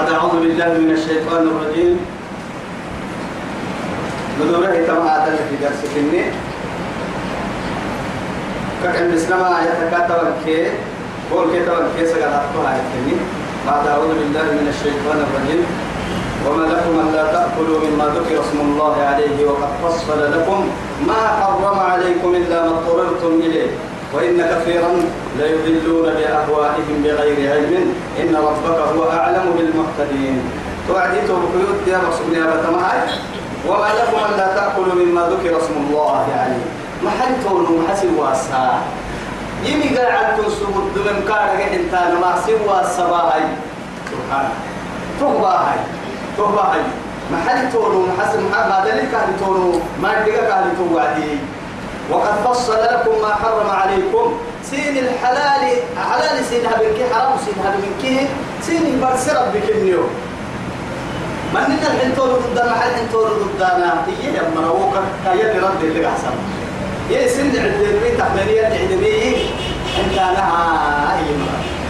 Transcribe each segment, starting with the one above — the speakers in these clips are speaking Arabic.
بعد أعوذ بالله من الشيطان الرجيم. بدوره تما هذا في درس كني. كأن الإسلام يتكاتب كي قول كي تبع كي سجل أطلع كني. بعد أعوذ بالله من الشيطان الرجيم. وما لكم ألا تأكلوا مما ذكر اسم الله عليه وقد فصل لكم ما حرم عليكم إلا ما اضطررتم إليه. وإن كثيرا ليضلون بأهوائهم بغير علم. إن ربك هو أعلم بالمهتدين. توعديتوا بقيود يا رسول الله بتمعي وما لكم ألا تأكلوا مما ذكر اسم الله عليه ما حنتون محسن واسع يمي قاعد تنسوا الدم كارك انت ما سوى الصباحي سبحان تهباهي تهباهي تونو محسن ما دليل كان تونو ما دقا كان توعدي وقد فصل لكم ما حرم عليكم. سين الحلال حلال سينها بنكي حرام سينها بنكي سين البرسر بكنيو من نتا الحنتور ضد محل حنتور ضدنا. هي يا مروكا كايا رد اللي احسن يا سن الدربي تحملية العدمية أنت لها أي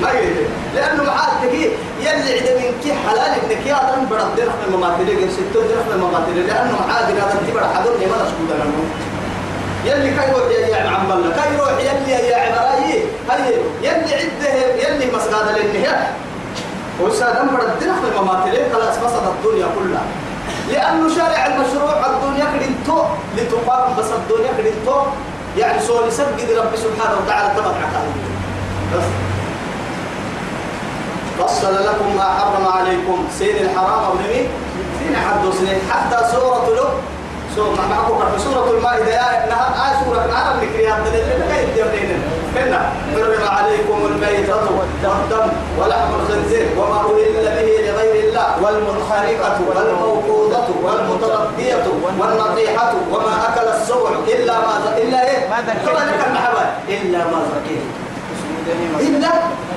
ما يدري لأنه معاد تجي يلي عدمين كي حلال إنك يا دم برد قال ستة درخ من مماثلة. لأنه معاد هذا تبر حضر لي ما نسكت لأنه يلي كاي روح يا عم بالله كاي روح يلي يا عبراي هاي يلي عده يلي مسغاد للنهاية. وسادم برد درخ من مماثلة خلاص فسد الدنيا كلها؟ لأنه شارع المشروع الدنيا كريتو لتقام بس الدنيا كريتو يعني سؤال يسجد رب سبحانه وتعالى تبع بس. فصل لكم ما حرم عليكم سين الحرام أو نمي؟ سين حد سنين حتى سورة له سورة معكم سورة المائدة يا إنها آية سورة أنا بنكري هذا اللي كيف يبنين كنا حرم عليكم الميتة والدم ولحم الخنزير وما أهل به لغير الله والمنخنقة والموقوذة والمتردية والنطيحة وما أكل السوع إلا ما إلا إيه؟ ما ذكيت. إلا ما ذكيت إلا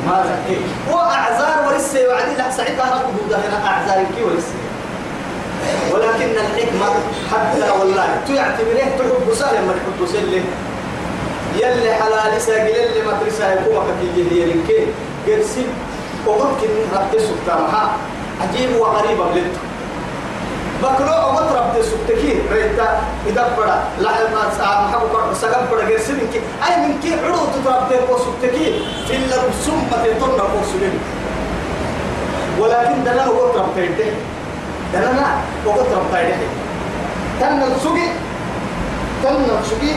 ما ذكيت وأعذار ولسه وعدي لك سعيدها ركبوا هنا أعذار كي ولسه ولكن الحكمة حتى والله تعتبره تحب سالم ما تحب سلم يلي حلال ساقل اللي ما ترسى يقوم كي هي لكي قرسي وممكن ربت سكتامها عجيب وغريب بلد بكرو ومت ربت سكتكي ريتا يدبر. لا ما سام حبو كر سقم بڑا قرسي منك أي منك عروض تربت كو سكتكي في الرسوم ما تطن كو سلم ولكن دنا هو ربت دنا وقت ربت تن السوقي تن السوقي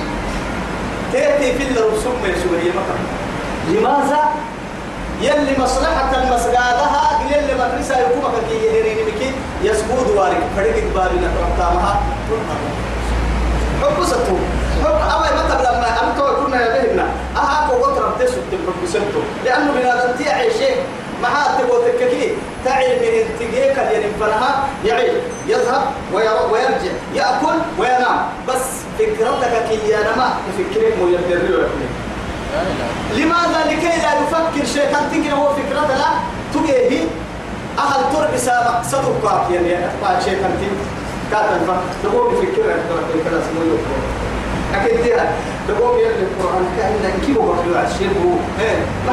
تأتي في الرسوم يسوري مكان. لماذا؟ يلي مصلحة المسجدها يلي مدرسة يقوم كي يهرين بكي يسجود وارك. فريق بارنا ترتامها حب ستو. حب أما متى لما أنتوا كنا يبهنا أها قوة ربتي ست حب ستو. لأنه بنادم تيعي شيء. معها تبغى تككي تعي من انتجيك اللي فنها يعي يذهب وير- ويرجع يأكل وينام. بس فكرتك كي ينام تفكرك ميدري لماذا لكي لا يفكر شيطان؟ تنكر هو فكرته لا. تجيه أهل تربس مقصدك كاف يعني أتبع شيطان كاتن فا تقوم بفكرة كذا اسمه يقول أكيد دي تقوم يلي القرآن كأن كيف عشيبه إيه. ما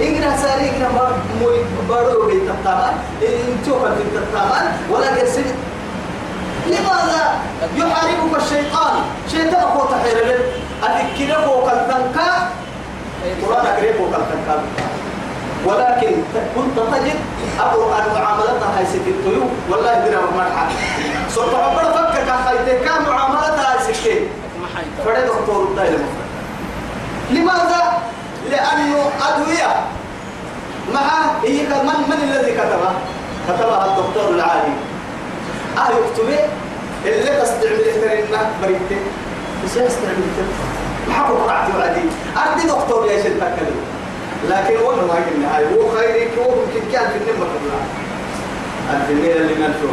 إننا ساري إننا ما موي بارو بيت التامان إنتوا في التامان ولا قرسل لماذا يحاربك الشيطان؟ شيطان هو تحير لك أذكره وكالتنكا قرآن أكريم وكالتنكا ولكن كنت تجد أن معاملتها هاي ستين طيوب والله يدري مرحا صرت عبر فكك خيتك معاملتها هاي ستين فرد دكتور الدائرة لماذا؟ لأنه أدوية. معه هي من من الذي كتبها؟ كتبها الدكتور العالي. آه يكتبه اللي تستعمل احترمنا بريتك بس يستعمل ما حكوا قرأت وعدي. أردي دكتور يا شيخ تكلم لكن وأنا ما قلنا هاي. هو خيرك هو ممكن كان في النمر الدنيا اللي ننفع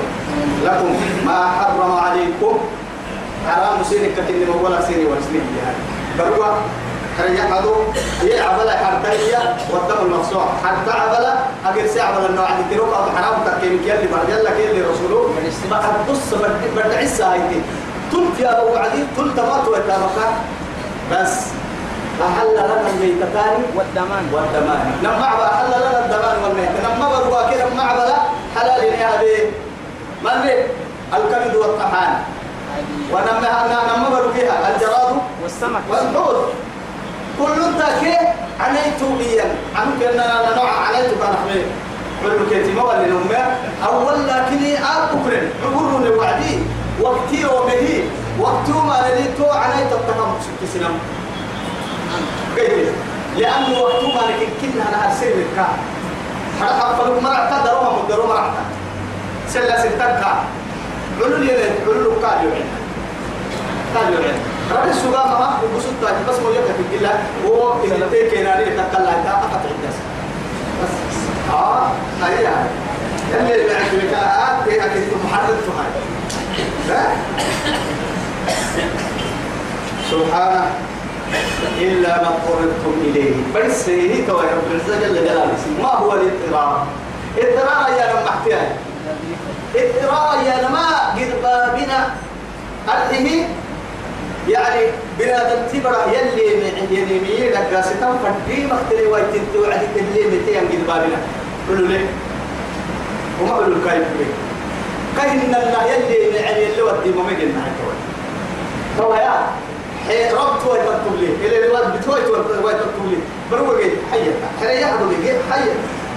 لكم ما حرم عليكم. حرام سينك كتنم ولا سيني ولا سيني يعني بروا خرج حدو هي عبلا حرتية والدم المقصوع حتى عبلا أجر ساعة عبلا النوع اللي تروك أو حرام تكيم كيلي برجل لك يلي رسوله. ما أبص برد عسى هايتي. تلت يا أبو عدي تلت ما تويتا بس. أحل لنا الميتتان والدمان. والدمان. لما عبا أحل لنا الدمان والميت لما بروا كده لما عبلا حلال يا أبي من الكبد والطحان. ونما نما بروكيها الجراد والسمك. والحوت. كل تاكي عنيت بيا عنك أن أنا نوع عنيت كان حبيب كل كيتي ما ولا نوم أول لكني أكبر عبرني وعدي وقتي وبه وقتو ما لديتو عنيت التقم ست كيف؟ لأنه وقتو ما لكن كنا أنا أسير الكار حرق أفضل مرعتا دروما مدرو مرعتا سلا ستكا علول يلد علول قال يعين قال رب السوق ما يبسط تاج بس مو في الله هو إذا تيك ناري تطلع تا أقطع الناس. بس. آه هاي يعني. اللي بك آه تيك أكيد محرد هاي سبحانه إلا ما اضطررتم إليه. بس هي تو يا رب العزة جل جلاله. ما هو الاضطرار اضطرار يا لما احتياج. اضطرار يا لما قد بابنا يعني بنادم تبرا يلي من يلي لك قاستم فدي مختلي ويتن توعد تلي متين قد بابنا. قولوا ليه وما قولوا الكايف ليه كاين الله يلي من يلي ودي ممكن معك تو يا. حي رب توي تكتب لي. إلى الواد بتوي توي تكتب لي. بروي حية حرية حدو لي حية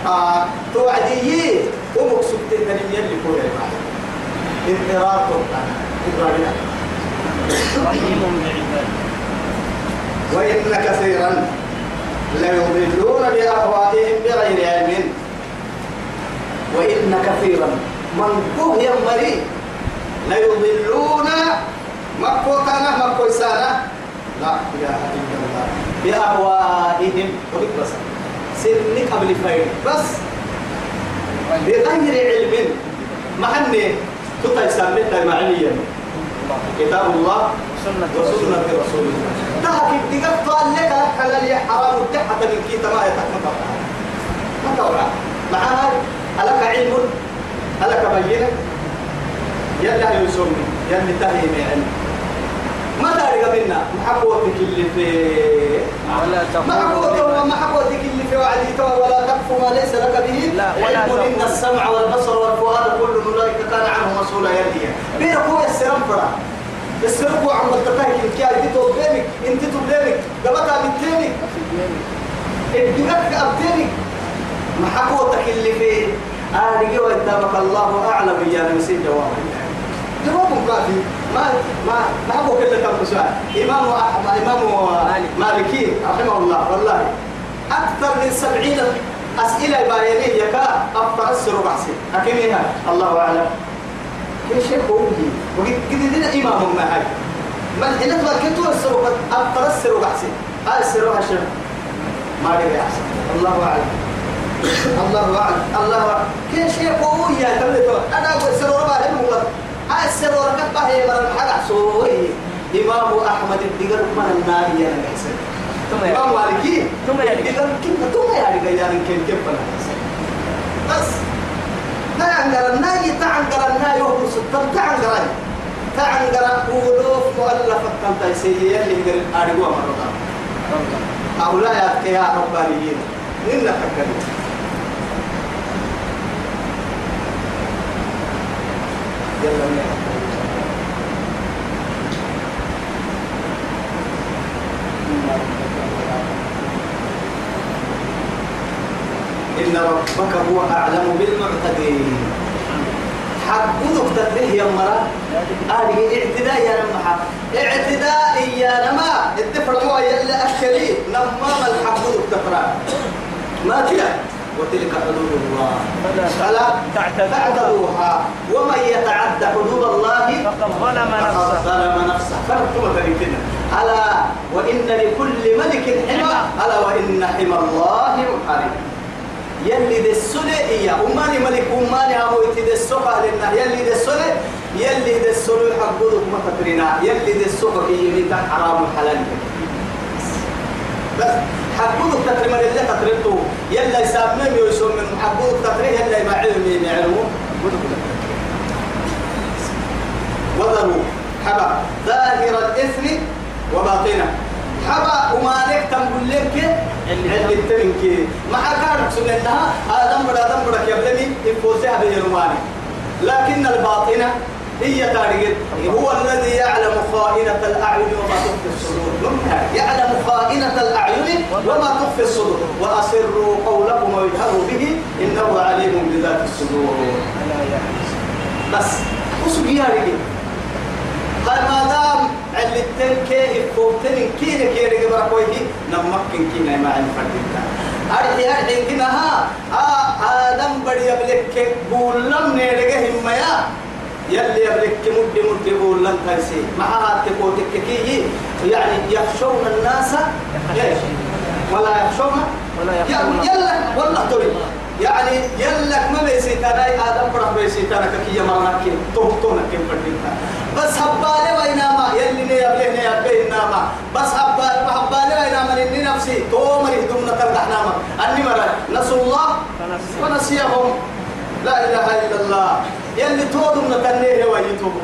آه توعدي ومقصود تهدني يلي كل الواحد انقراض إبراهيم. رحيم بعباده وإن كثيرا ليضلون بأهوائهم بغير علم. وإن كثيرا من هو يمري ليضلون مكو كان مكو سانا لا إله إلا الله. بأهوائهم ولك بس. سني قبل فايد بس. بغير علم. محني تطي سامتا معنيا كتاب الله سنة وسنة رسول الله تهك الدقات قال لك حلال يا حرام تحت من كي ما يتكلم ما تورع معها ألك علم؟ ألك بينة؟ يلا يسمي يلا تهي من علم. ما تارك منا محبوتك اللي في محبوتك ومحبوتك اللي في وعدك ولا تقف ما ليس لك به. لا، ولا إن. السمع والبصر والفؤاد كل أولئك كان عنه مسؤولا. يلي بين أخويا السلام فرا. السرق وعم التكاهي كي أنت تبلمك أنت تبلمك قبطها بالتاني الدقاق أبتاني محبوتك اللي في آرقي وإتابك الله أعلم يا نسي جوابا جواب كافي. ما ما ما هو كم سؤال. إمام إمام مالك. مالكي رحمه الله والله. أكثر من سبعين أسئلة باينية يكا أفضل السر بحسي أكيمها الله أعلم. كيف شيء قولي وقد قد إمام ما هاي ما الحين تبغى كنتو السر أفضل السر بحسي هاي السر هشام ما أدري أحسن الله أعلم. الله أعلم. الله كيف يا تبلي أنا أقول السر ربع هم هاي السر وركب هي مرة حاجة سوي إمام أحمد الدقر من النار يا نبي ثم يا إمام مالكي ثم يا إذا كنت ثم يا رجال يعني كيف كيف بس تعنقر الناي تعنقر الناي وهو ستر تعنقر تعنقر أولوف مؤلفة كنت يسيي اللي يقدر أرجوها مرة أولا يا ربانيين إنك تكلم إن ربك هو أعلم بالمعتدين. حقودك تدريه يا مرا هذه اعتداء يا نمحا اعتداء يا نما الدفر مو يلا أكلي. نمام الحقودك تفرا ما كده؟ وتلك حدود الله. فلا تعتدوها. ومن يتعدى حدود الله فقد ظلم نفسه. ظلم نفسه. ذلك ألا وإن لكل ملك حمى. ألا وإن حمى الله محارم يلي دي السنة إياه. أماني ملك أماني أبو إتي دي السوق لنا يلي دي السنة يلي دي السنة حقودك ما تقرنا يلي دي السوق يمين حرام وحلال بس. حقودك تقريبا اللي تقريبته. يلا يسمم يسمم من حقودك تقريبا يلا يبعلم يعلمه. وذروا حبا ظاهر الإثم وباطنه. حبا وما نكتم قول لك اللي التنكي ما كان سنتها آدم بڑا آدم بڑا كيبلني يفوزها يرماني لكن الباطنة هي تارجت هو الذي يعلم خائنة الأعين وما تخفي الصدور. يعلم خائنة الأعين وما تخفي الصدور. وأسروا قولكم واجهروا به. إنه عليم بذات الصدور. بس وسوق يا رجل. هاي ما دام علتن كيه فوتن كيه كيه رجل بركويه نمكن كيه ما عن فردك أرحي أرحي كنا ها آدم بدي يبلك بقول لم نرجع هم يا يلي يبلك مد مد بقول لن تنسي. معها تقوتك كيه يعني يخشون الناس ولا يخشون؟ يلا والله تريد يعني يلك ما بيسيتانا آدم برا بيسيتانا كي يمرنا كي توه توه نكيم بدينا بس هبالي ويناما يلي ني يبلي ني يبلي ناما بس هبالي هبالي ويناما إني نفسي. تو مري دمنا تردحنا ما. أني مرة. نسوا الله ونسيهم. لا إله إلا الله. يلي تو دمنا تنيه ويتوب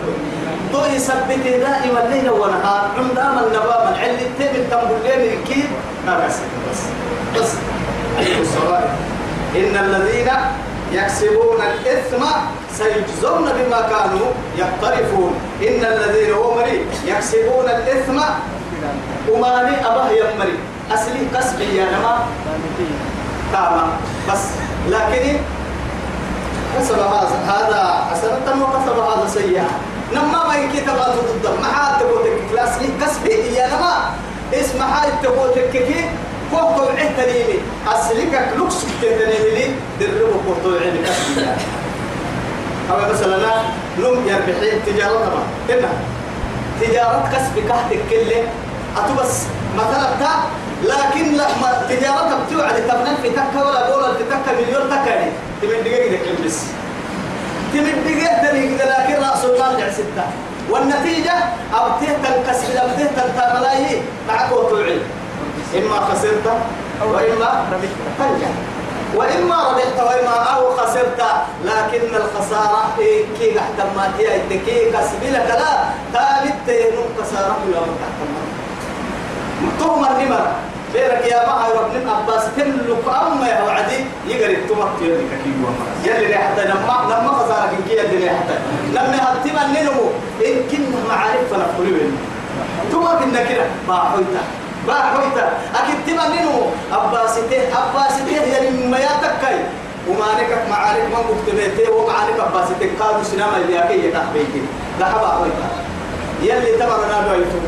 تو يثبت دائما الليل والنهار. عمدام النبام العلي التبن تنبلين الكيد ما بس بس بس. عليكم الصلاة إن الذين يكسبون الإثم سيجزون بما كانوا يقترفون. إن الذين هم يكسبون الإثم. وماني أبه يمري. أصلي كسبي يا نما تاما بس. لكن كسب هذا هذا حسنة وكسب هذا سيئة. نما ما يكي تبغى ضد ما حد تقول كلاس لي كسبي يا نما اسم حد تقول كي فوق طلعه تنيني أسلك لوكس تنيني لي دربه فوق طلعه كسبي أو مثلا نم يربحين تجارة ما هنا تجارة كسب كهتك كله أتبس مثلا تا لكن لما تجارة بتوعد تبنى في تكة ولا بولا في تكة مليون تكة تمن دقيقة كم بس تمن دقيقة دقيقة لكن رأس المال جع ستة. والنتيجة أبتيه تنكسب أبتيه تنتملاي معك وطلعي إما خسرت وإما ربحت وإما ربحت وإما أو خسرت. لكن الخسارة إيه؟ كي تحت ما تي كي كسب لك. لا ثابت تهنم خسارة ولا تحت ما تهم النمر بيرك يا ما هاي رب عباس تملك أما يا وعدي يقري تمك يلي كي يلي حتى لما لما خسارة كي يلي حتى. لما هتم النمو إن كنا معارف فنقولين تمك النكرة باحويتا باحويتا أكيد تم النمو أباسته أباسته يعني ما يتكاي. ومانك معارف ما مكتبته ومعارف أباسته قالوا سينما اللي أكيد يتحبيك لا حبا حويتا. يلي تمرنا بيتو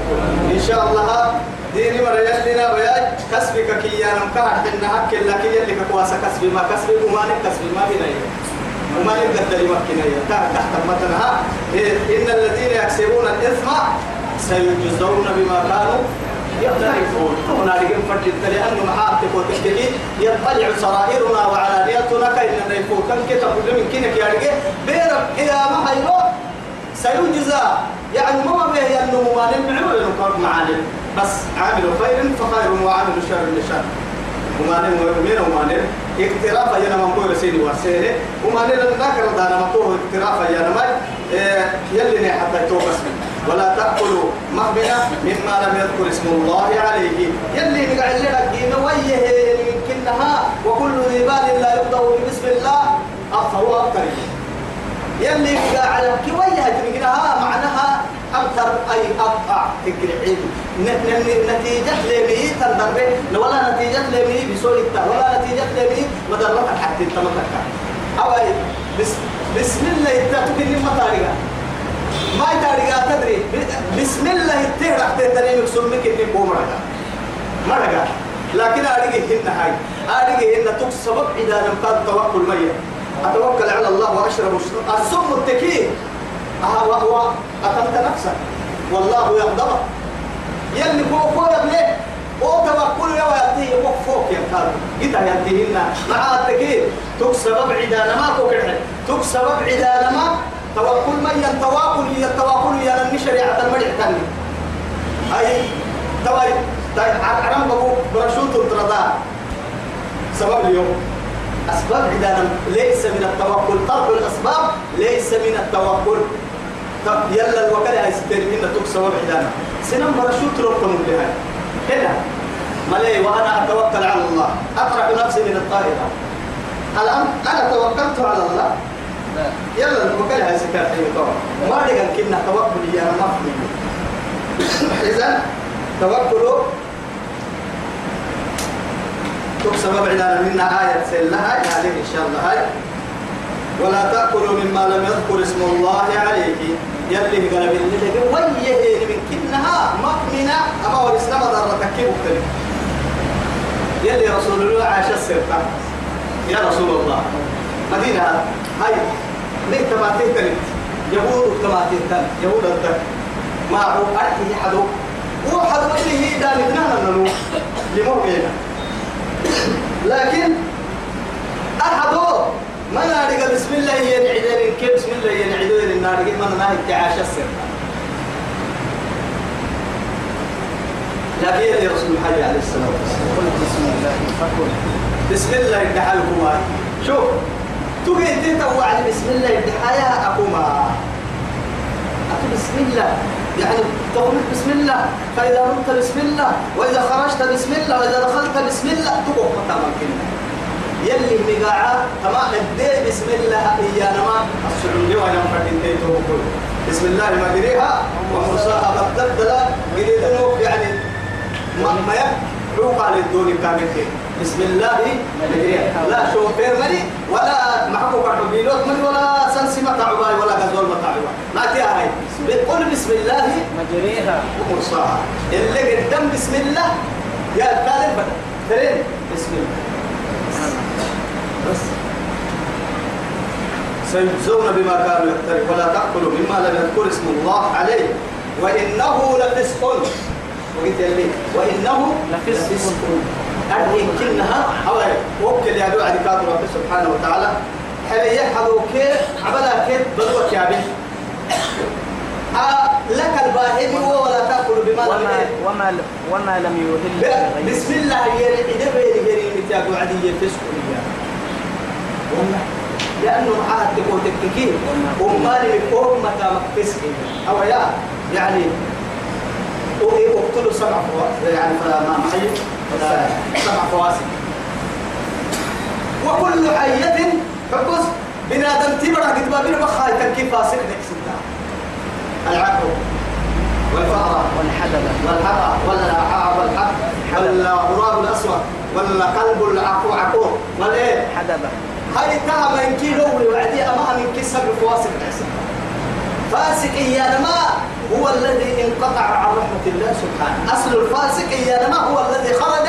إن شاء الله ديني مرة يلينا ويا كسبك كي يا نمكار حنا هك لكن يلي كواسا كسبي. ما كسبي ومانك كسبي ما بيناي ومانك قدري مكيناي تحت متنها إن الذين يكسبون الإثم سيجزون بما كانوا يقترفون. هنالك فرد لأنه محاطك وتكتكي يطلع سرائرنا وعلانيتنا كأن نيفوت كم كتب من كنك يا رجال بيرك إلى ما حيلو سيجزى. يعني ما به ينمو ما نمعه ينقر معالم. بس عامل خير فخير وعامل شر لشر وما نمو مين وما نم اقتراف يا نما مقول سيدي وسيله وما نم ذكر دانا مقول اقتراف يا نما يلي حتى توبس ولا تأكلوا مهبنا مما لم يذكر اسم الله عليه. يلي نقعد لنا قيمة ويه يمكنها وكل ذي بال لا يبدأ بسم الله. أفهو أكثر. يلي بقى على كوية تبقى معناها أكثر أي أقطع تقرعين نتيجة لمي تندرب ولا نتيجة لمي بسوء التا. ولا نتيجة لمي مدربك حتى تمتك أو أي بس بسم الله يتاتك اللي مطارقة ما يتارقة تدري. بسم الله يتهرح تدري مكسومك اللي بومرقة مرقة. لكن أريد هن هاي. أريد هن تكسبب إذا لم تكن توكل مية أتوكل على الله وأشرب السم التكيه أها وهو أتمت نفسك. والله يغضبك يلي فوق فوق يبليه أو توكل يا ويأتيه فوق فوق يا كارو. قد يأتيهن مع التكيه تكسب ابعد أنا ما كوكر تكسب ابعد أنا ما توكل من ينتواكل يا التواكل يا لن شريعة المرع تاني. أي؟ توي طيب. عرم بابو برشوت الترضا سبب اليوم. أسباب عدانا ليس من التوكل ترك الأسباب ليس من التوكل يلا الوكالة هيستير إن تكسب عدانا سنم برشوت ربكم بها هنا. ملي وأنا أتوكل على الله. أقرع نفسي من الطائرة. الآن أنا توكلت على الله. يلا توكل على سكر حيوة ما لك كنا توكل يا ما إذا توكلوا تب سبب عندنا منا آية سلها هذه إن شاء الله هاي. ولا تأكلوا مما لم يذكر اسم الله عليه. يلي قال بالله ويه من كنها مؤمنة. أما هو الإسلام ضر تكيب مختلف. يلي رسول الله عاش السرطة يا رسول الله مدينة هاي ليه كما تهتلت. يهود كما تهتل. يهود الدك ما هو أرحي حدو هو حدو اللي هي دالتنا ننو لموقعنا لكن أحدو ما نارق بسم الله ينعدين كيف بسم الله النارق ما ناهي تعاش السر. لكن يا رسول الله عليه الصلاة والسلام. قل بسم الله. فكل بسم الله يدحالكم شوف تقول إنت توعد بسم الله يدحايا أكما أكو بسم الله. يعني تقول بسم الله فإذا رمت بسم الله وإذا خرجت بسم الله وإذا دخلت بسم الله تقول تمام كلمة. يلي مقاعة تمام الدي بسم الله إيانا ما السعودية وأنا مفردين تيتو بسم الله مجريها ومرساها بتبدلا قديدنوك يعني ما ما يروق على الدون كامل بسم الله لا شوفير مني ولا معكو بعد بيلوت مني ولا سنسمة تعباي ولا غزول متعبا ما تيها هاي. بتقول بسم الله مجريها ومرساها. اللي قدام بسم الله يا الثالث ترين؟ بسم الله. بس. سيجزون بما كانوا يقترفون ولا تأكلوا مما لم يذكر اسم الله عليه. وإنه لفسق. وقلت لي وإنه لفسق. أدري كنها أو وكل يا دعاء ذكر رب سبحانه وتعالى. هل يحضوا كيف؟ عبلا كيف؟ بدوك يا بنت آه لك الباهي ولا تأكل بما لم وما وما وما لم يهل. بسم الله إذا بيري عدي يفسق لي والله لأنه معاه تقول تككين ومالي بقوم متى مكفسك أو يا يعني اقتلوا سبع فواسق يعني فلا ما معي سبع فواسق وكل حية حكس بنادم تبرع قد ما بين بخاي تركي فاسق نكسبها العقل والفأرة والحدبة والحقى ولا عقاب والحق ولا غراب الأسود. ولا قلب العقو عقو ولا إيه؟ حدبة هاي تهم من كي لو وعدي أمام من كي سبب فاسق الحسن فاسق إيانما هو الذي انقطع عن رحمة الله سبحانه أصل الفاسق إيانما هو الذي خرج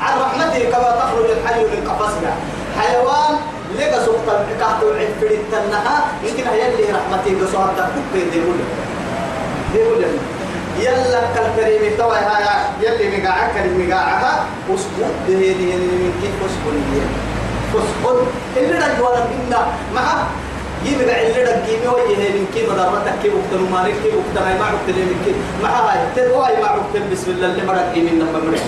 عن رحمته كما تخرج الحي من قفصها حيوان لقى سقطا كهتو عفري التنها يمكن هي اللي رحمته قصوها تكوك يقول يقول يلا كالكريم توي هاي يلي مقاعة كريم مقاعها اسكت دي من كيف اسكت فسقل اللي رجوانا منا مع يبقى اللي رجيمي وجهه من كي مدرتك كي وقتن مالك كي وقتن ما عقت لي من كي مع هاي. تدواي ما عقت بسم الله اللي مرق من لما مرق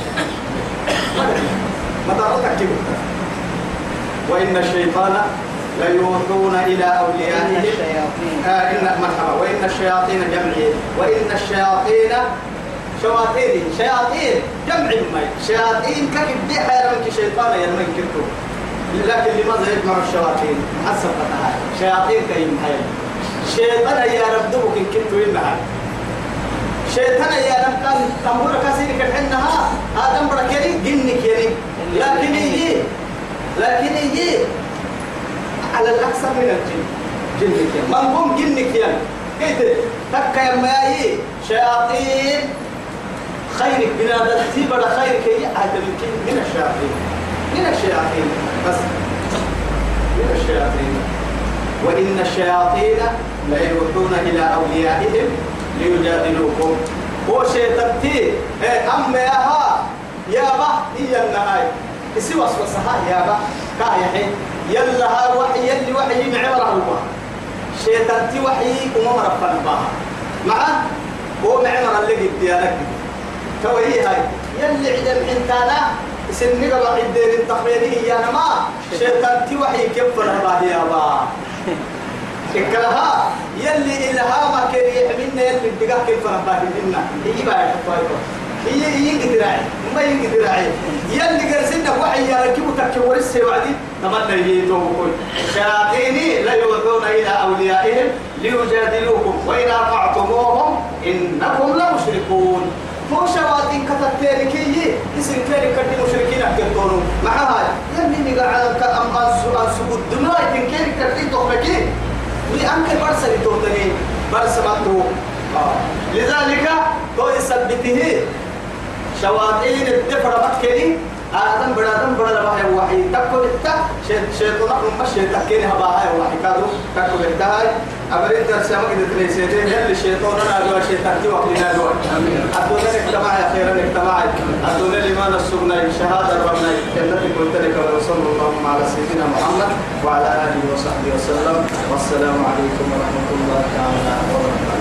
مدرتك كي وقتن وإن الشيطان ليوحون إلى أوليائهم. الشياطين. آه إن مرحبا. وإن الشياطين جمعين. وإن الشياطين شياطين. شياطين جمع المي شياطين كيف دي حيرا منك شيطان يا من كنتو لكن لماذا يجمع الشياطين. حسب فتحها شياطين كيم حيرا شيطان يا رب دبك إن كنتو إنها شيطان يا رب كان تنبور كاسيرك الحنها آدم بركيري جنك يري لكن يجي لكن يجي على الأكثر من الجن. جنك يا من هم جنك يا كيف؟ تكا يا ماي شياطين. خيرك بنادى تيبر خيرك. هي من من الشياطين. من الشياطين. بس من الشياطين وإن الشياطين ليوحون إلى أوليائهم ليجادلوكم. هو شيطانتي أما يا ها يا با هي النهاية إسي وسوسها يا با كايا حين يلا ها وحي يلي وحي معبر هو شيطانتي وحي وما مرفن بها معه هو معمر اللي قد يا تو هي هاي. يلي عدم انتانا سنك بقى الدين تخبيري يا نما شيطان تي وحي كيف الله يا با. إكلها يلي إلهامك يحملنا يلي الدقاء كيف رباه منا. هي بقى تفايقه هي هي قدراعي ما هي قدراعي يلي قرسنا وحي يا ركبوا تكبر السي وعدي تمنى يجي توقول شياطيني لا يلجؤون إلى أوليائهم ليجادلوكم وإن أطعتموهم إنكم لمشركون. هو شواتين كتبتين كي اسم كان كدي مشركين أكدونوا معها يلي نقع على كأم الدماء إن كان كدي تخبكي لأنك برسل توتني برسمته آه. لذلك تو يثبته شواتين الدفر مكيني آدم بڑا آدم بڑا لبا ہے وحی تکو بتا شیطان اپن ما شیطان کینی ہبا ہے وحی کادو تکو بتا ہے أمر انت سمك دتري سيدي هل الشيطان أنا جو شيطان دي وقت لا جو ادونا اجتماع يا خير اجتماع ادونا الايمان السنة شهادة ربنا. التي قلت لك وصلى الله على سيدنا محمد وعلى آله وصحبه وسلم. والسلام عليكم ورحمة الله تعالى وبركاته.